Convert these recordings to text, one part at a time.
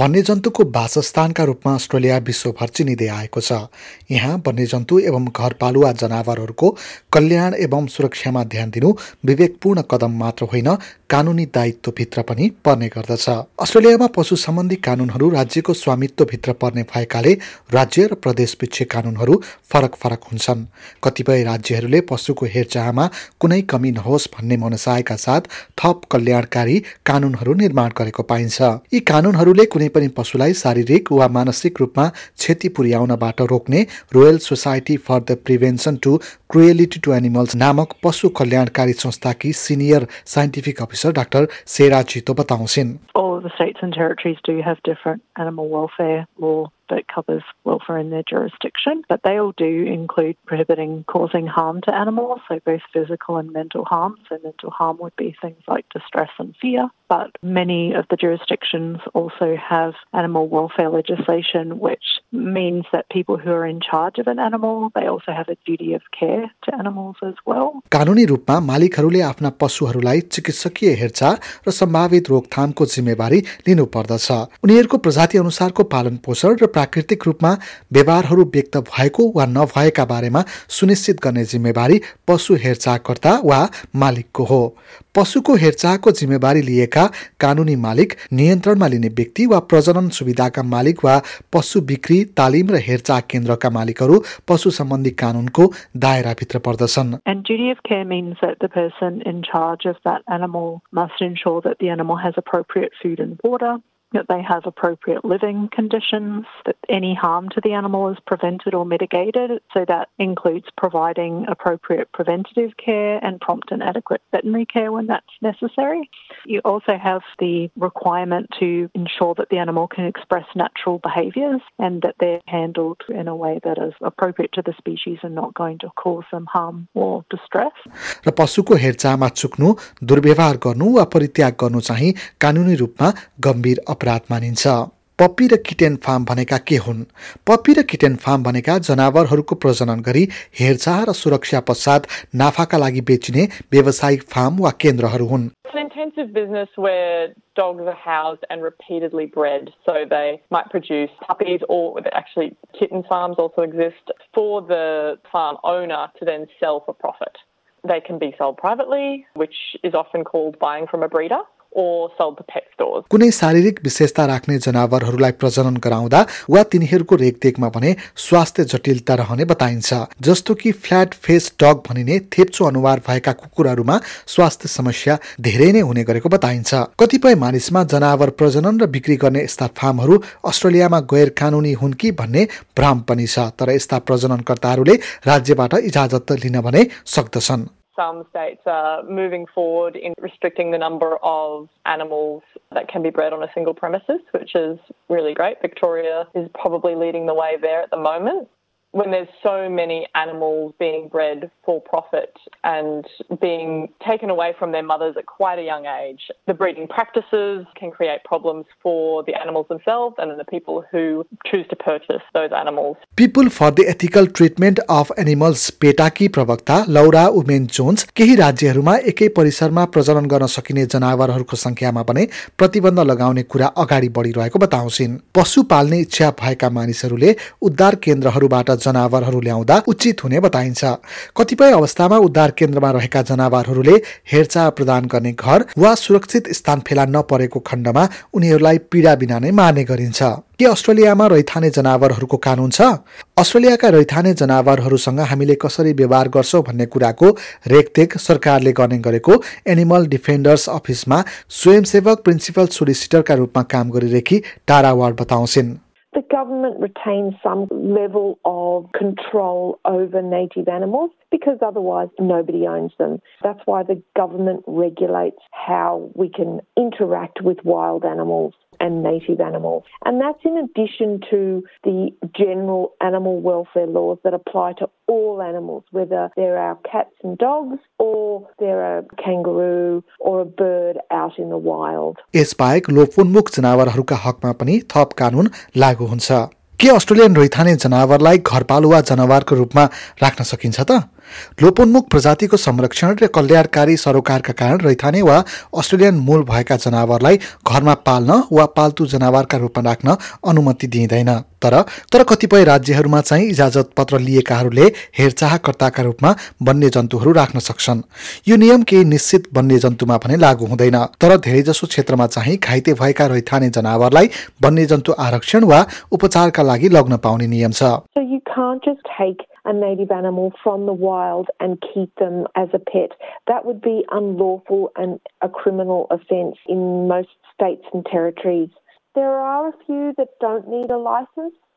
वन्यजन्तुको वासस्थानका रूपमा अस्ट्रेलिया विश्वभर चिनिँदै आएको छ। यहाँ वन्यजन्तु एवं घरपालुवा जनावरहरूको कल्याण एवं सुरक्षामा ध्यान दिनु विवेकपूर्ण कदम मात्र होइन कानुनी दायित्वभित्र पनि पर्ने गर्दछ। अस्ट्रेलियामा पशु सम्बन्धी कानुनहरू राज्यको स्वामित्वभित्र पर्ने भएकाले राज्य र प्रदेशपिच्छे कानुनहरू फरक फरक हुन्छन्। कतिपय राज्यहरूले पशुको हेरचाहमा कुनै कमी नहोस् भन्ने मनसायका साथ थप कल्याणकारी कानुनहरू निर्माण गरेको पाइन्छ। यी कानुनहरूले कुनै कुनै पनि पशुलाई शारीरिक वा मानसिक रूपमा क्षति पुर्याउनबाट रोक्ने Royal Society for the Prevention to Cruelty to Animals नामक पशु कल्याणकारी संस्थाकी senior scientific officer doctor Sera Chito बताउँछिन् All the states and territories do have different animal welfare law that covers welfare in their jurisdiction, but they all do include prohibiting causing harm to animals, so both physical and mental harm. So mental harm would be things like distress and fear. But many of the jurisdictions also have animal welfare legislation, which means that people who are in charge of an animal, they also have a duty of care to animals as well. कानुनी रूपमा मालिकहरूले आफ्ना पशुहरूलाई चिकित्सकीय हेरचाह र सम्भावित रोकथामको जिम्मेवारी लिनुपर्दछ उनीहरूको प्रजाति अनुसारको पालन पोषण र प्राकृतिक रूपमा व्यवहारहरू व्यक्त भएको वा नभएका बारेमा सुनिश्चित गर्ने जिम्मेवारी पशु हेरचाहकर्ता वा मालिकको हो पशुको हेरचाहको जिम्मेवारी लिएका कानुनी मालिक नियन्त्रणमा लिने व्यक्ति वा प्रजनन सुविधाका मालिक वा पशु बिक्री तालिम र हेरचाह केन्द्रका मालिकहरू पशु सम्बन्धी कानुनको दायराभित्र पर्दछन् of that animal must ensure that the animal has appropriate food and water, that they have appropriate living conditions, that any harm to the animal is prevented or mitigated. So that includes providing appropriate preventative care and prompt and adequate veterinary care when that's necessary. You also have the requirement to ensure that the animal can express natural behaviours and that they're handled in a way that is appropriate to the species and not going to cause them harm or distress. र पशुको हेरचाहमा चुक्नु दुर्व्यवहार गर्नु वा परित्याग गर्नु चाहिँ कानुनी रूपमा गम्भीर अपराध मानिन्छ पप्पी र किटेन फार्म भनेका के हुन् पप्पी र किटेन फार्म भनेका जनावरहरूको प्रजनन गरी हेरचाह र सुरक्षा पश्चात नाफाका लागि बेचिने व्यावसायिक फार्म वा केन्द्रहरू हुन् It's an intensive business where dogs are housed and repeatedly bred. So they might produce puppies or actually kitten farms also exist for the farm owner to then sell for profit. They can be sold privately, which is often called buying from a breeder. कुनै शारीरिक विशेषता राख्ने जनावरहरूलाई प्रजनन गराउँदा वा तिनीहरूको रेखदेखमा भने स्वास्थ्य जटिलता रहने बताइन्छ। जस्तो कि फ्ल्याट फेस डग भनिने थेप्चो अनुहार भएका कुकुरहरूमा स्वास्थ्य समस्या धेरै नै हुने गरेको बताइन्छ। कतिपय मानिसमा जनावर प्रजनन र बिक्री गर्ने यस्ता फार्महरू अस्ट्रेलियामा गैर कानुनी हुन् कि भन्ने भ्रम पनि छ तर यस्ता प्रजननकर्ताहरूले राज्यबाट इजाजत लिन भने सक्दछन्। Some states are moving forward in restricting the number of animals that can be bred on a single premises, which is really great. Victoria is probably leading the way there at the moment. When there's so many animals being bred for profit and being taken away from their mothers at quite a young age, the breeding practices can create problems for the animals themselves and the people who choose to purchase those animals. People for the Ethical Treatment of Animals पेटाकी प्रवक्ता लौरा women Johns केही राज्यहरूमा एकै परिसरमा प्रजनन गर्न सकिने जनावरहरूको संख्यामा भने प्रतिबन्ध लगाउने कुरा अगाडि बढिरहेको बताउँछिन् पशु पाल्ने इच्छा भएका मानिसहरूले उद्धार केन्द्रहरूबाट जनावरहरू ल्याउँदा उचित हुने बताइन्छ। कतिपय अवस्थामा उद्धार केन्द्रमा रहेका जनावरहरूले हेरचाह प्रदान गर्ने घर वा सुरक्षित स्थान फेला नपरेको खण्डमा उनीहरूलाई पीडा बिना नै मार्ने गरिन्छ। के अस्ट्रेलियामा रैथाने जनावरहरूको कानुन छ? अस्ट्रेलियाका रैथाने जनावरहरूसँग हामीले कसरी व्यवहार गर्छौँ भन्ने कुराको रेखदेख सरकारले गर्ने गरेको एनिमल डिफेन्डर्स अफिसमा स्वयंसेवक प्रिन्सिपल सोलिसिटरका रूपमा काम गरिरहेकी टारा वार्ड बताउँछिन्। Government retains some level of control over native animals because otherwise nobody owns them. That's why the government regulates how we can interact with wild animals and native animals. And that's in addition to the general animal welfare laws that apply to all animals, whether they're our cats and dogs or they're a kangaroo or a bird out in the wild. यसबाहेक लोपोन्मुख जनावरहरूका हकमा पनि थप कानुन लागू हुन्छ के Australian रैथाने जनावरलाई घरपालुवा जनावरको रूपमा राख्न सकिन्छ त लोपोन्मुख प्रजातिको संरक्षण र कल्याणकारी सरोकारका कारण रैथाने वा अस्ट्रेलियन मूल भएका जनावरलाई घरमा पाल्न वा पाल्तु जनावरका रूपमा राख्न अनुमति दिइँदैन। तर तर कतिपय राज्यहरूमा चाहिँ इजाजत पत्र लिएकाहरूले हेरचाहकर्ताका रूपमा वन्यजन्तुहरू राख्न सक्छन्। यो नियम केही निश्चित वन्यजन्तुमा भने लागू हुँदैन। तर धेरैजसो क्षेत्रमा चाहिँ घाइते भएका रैथाने जनावरलाई वन्यजन्तु आरक्षण वा उपचारका लागि लग्न पाउने नियम छ। A native animal from the wild and keep them as a pet. That would be unlawful and a criminal offence in most states and territories. There are a few that don't need a license,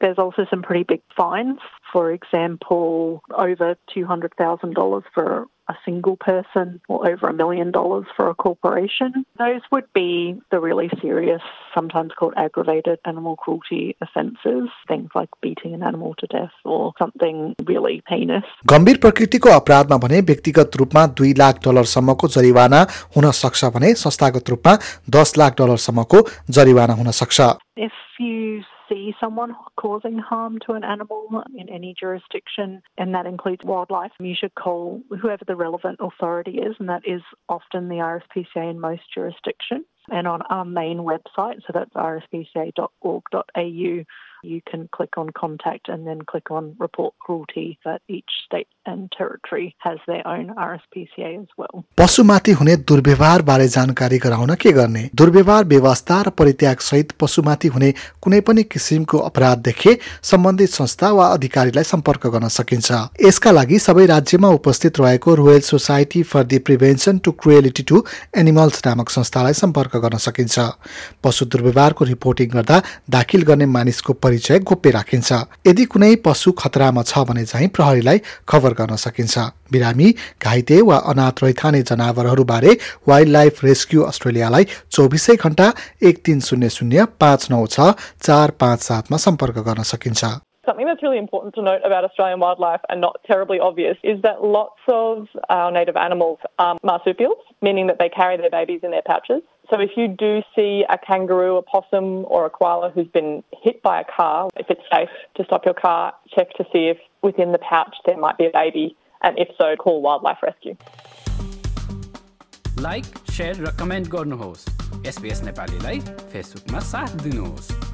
There's also some pretty big fines. For example, over $200,000 for a single person or over a million dollars for a corporation. Those would be the really serious, sometimes called aggravated animal cruelty offences, things like beating an animal to death or something really heinous. गम्भीर प्रकृतिको अपराधमा भने व्यक्तिगत रूपमा दुई लाख डलरसम्मको जरिवाना हुन सक्छ भने संस्थागत रूपमा दस लाख डलरसम्मको जरिवाना हुन सक्छ If you see someone causing harm to an animal in any jurisdiction, and that includes wildlife, you should call whoever the relevant authority is, and that is often the RSPCA in most jurisdictions. And on our main website, so that's rspca.org.au, you can click on contact and then click on report cruelty. But each state and territory has their own RSPCA as well. पशुमाथि हुने दुर्व्यवहार बारे जानकारी गराउन के गर्ने दुर्व्यवहार व्यवस्था र परित्याग सहित पशुमाथि हुने कुनै पनि किसिमको अपराध देखे सम्बन्धित संस्था वा अधिकारीलाई सम्पर्क गर्न सकिन्छ यसका लागि सबै राज्यमा उपस्थित रहेको royal society for the prevention to cruelty to animals नामक संस्थालाई सम्पर्क गर्न सकिन्छ पशु दुर्व्यवहारको रिपोर्टिङ गर्दा दाखिल गर्ने मानिसको परिचय गोप्य राखिन्छ यदि कुनै पशु खतरामा छ भने चाहिँ प्रहरीलाई खबर गर्न सकिन्छ बिरामी घाइते वा अनाथ रैथाने जनावरहरूबारे वाइल्ड लाइफ रेस्क्यू अस्ट्रेलियालाई चौबिसै घण्टा एक तिन शून्य शून्य पाँच नौ छ चार पाँच सातमा सम्पर्क गर्न सकिन्छ Something that's really important to note about Australian wildlife and not terribly obvious is that lots of our native animals are marsupials, meaning that they carry their babies in their pouches. So if you do see a kangaroo, a possum, or a koala who's been hit by a car, if it's safe to stop your car, check to see if within the pouch there might be a baby, and if so, call wildlife rescue. Like share र comment गर्नुहोस् SBS नेपालीलाई फेसबुकमा साथ दिनुहोस्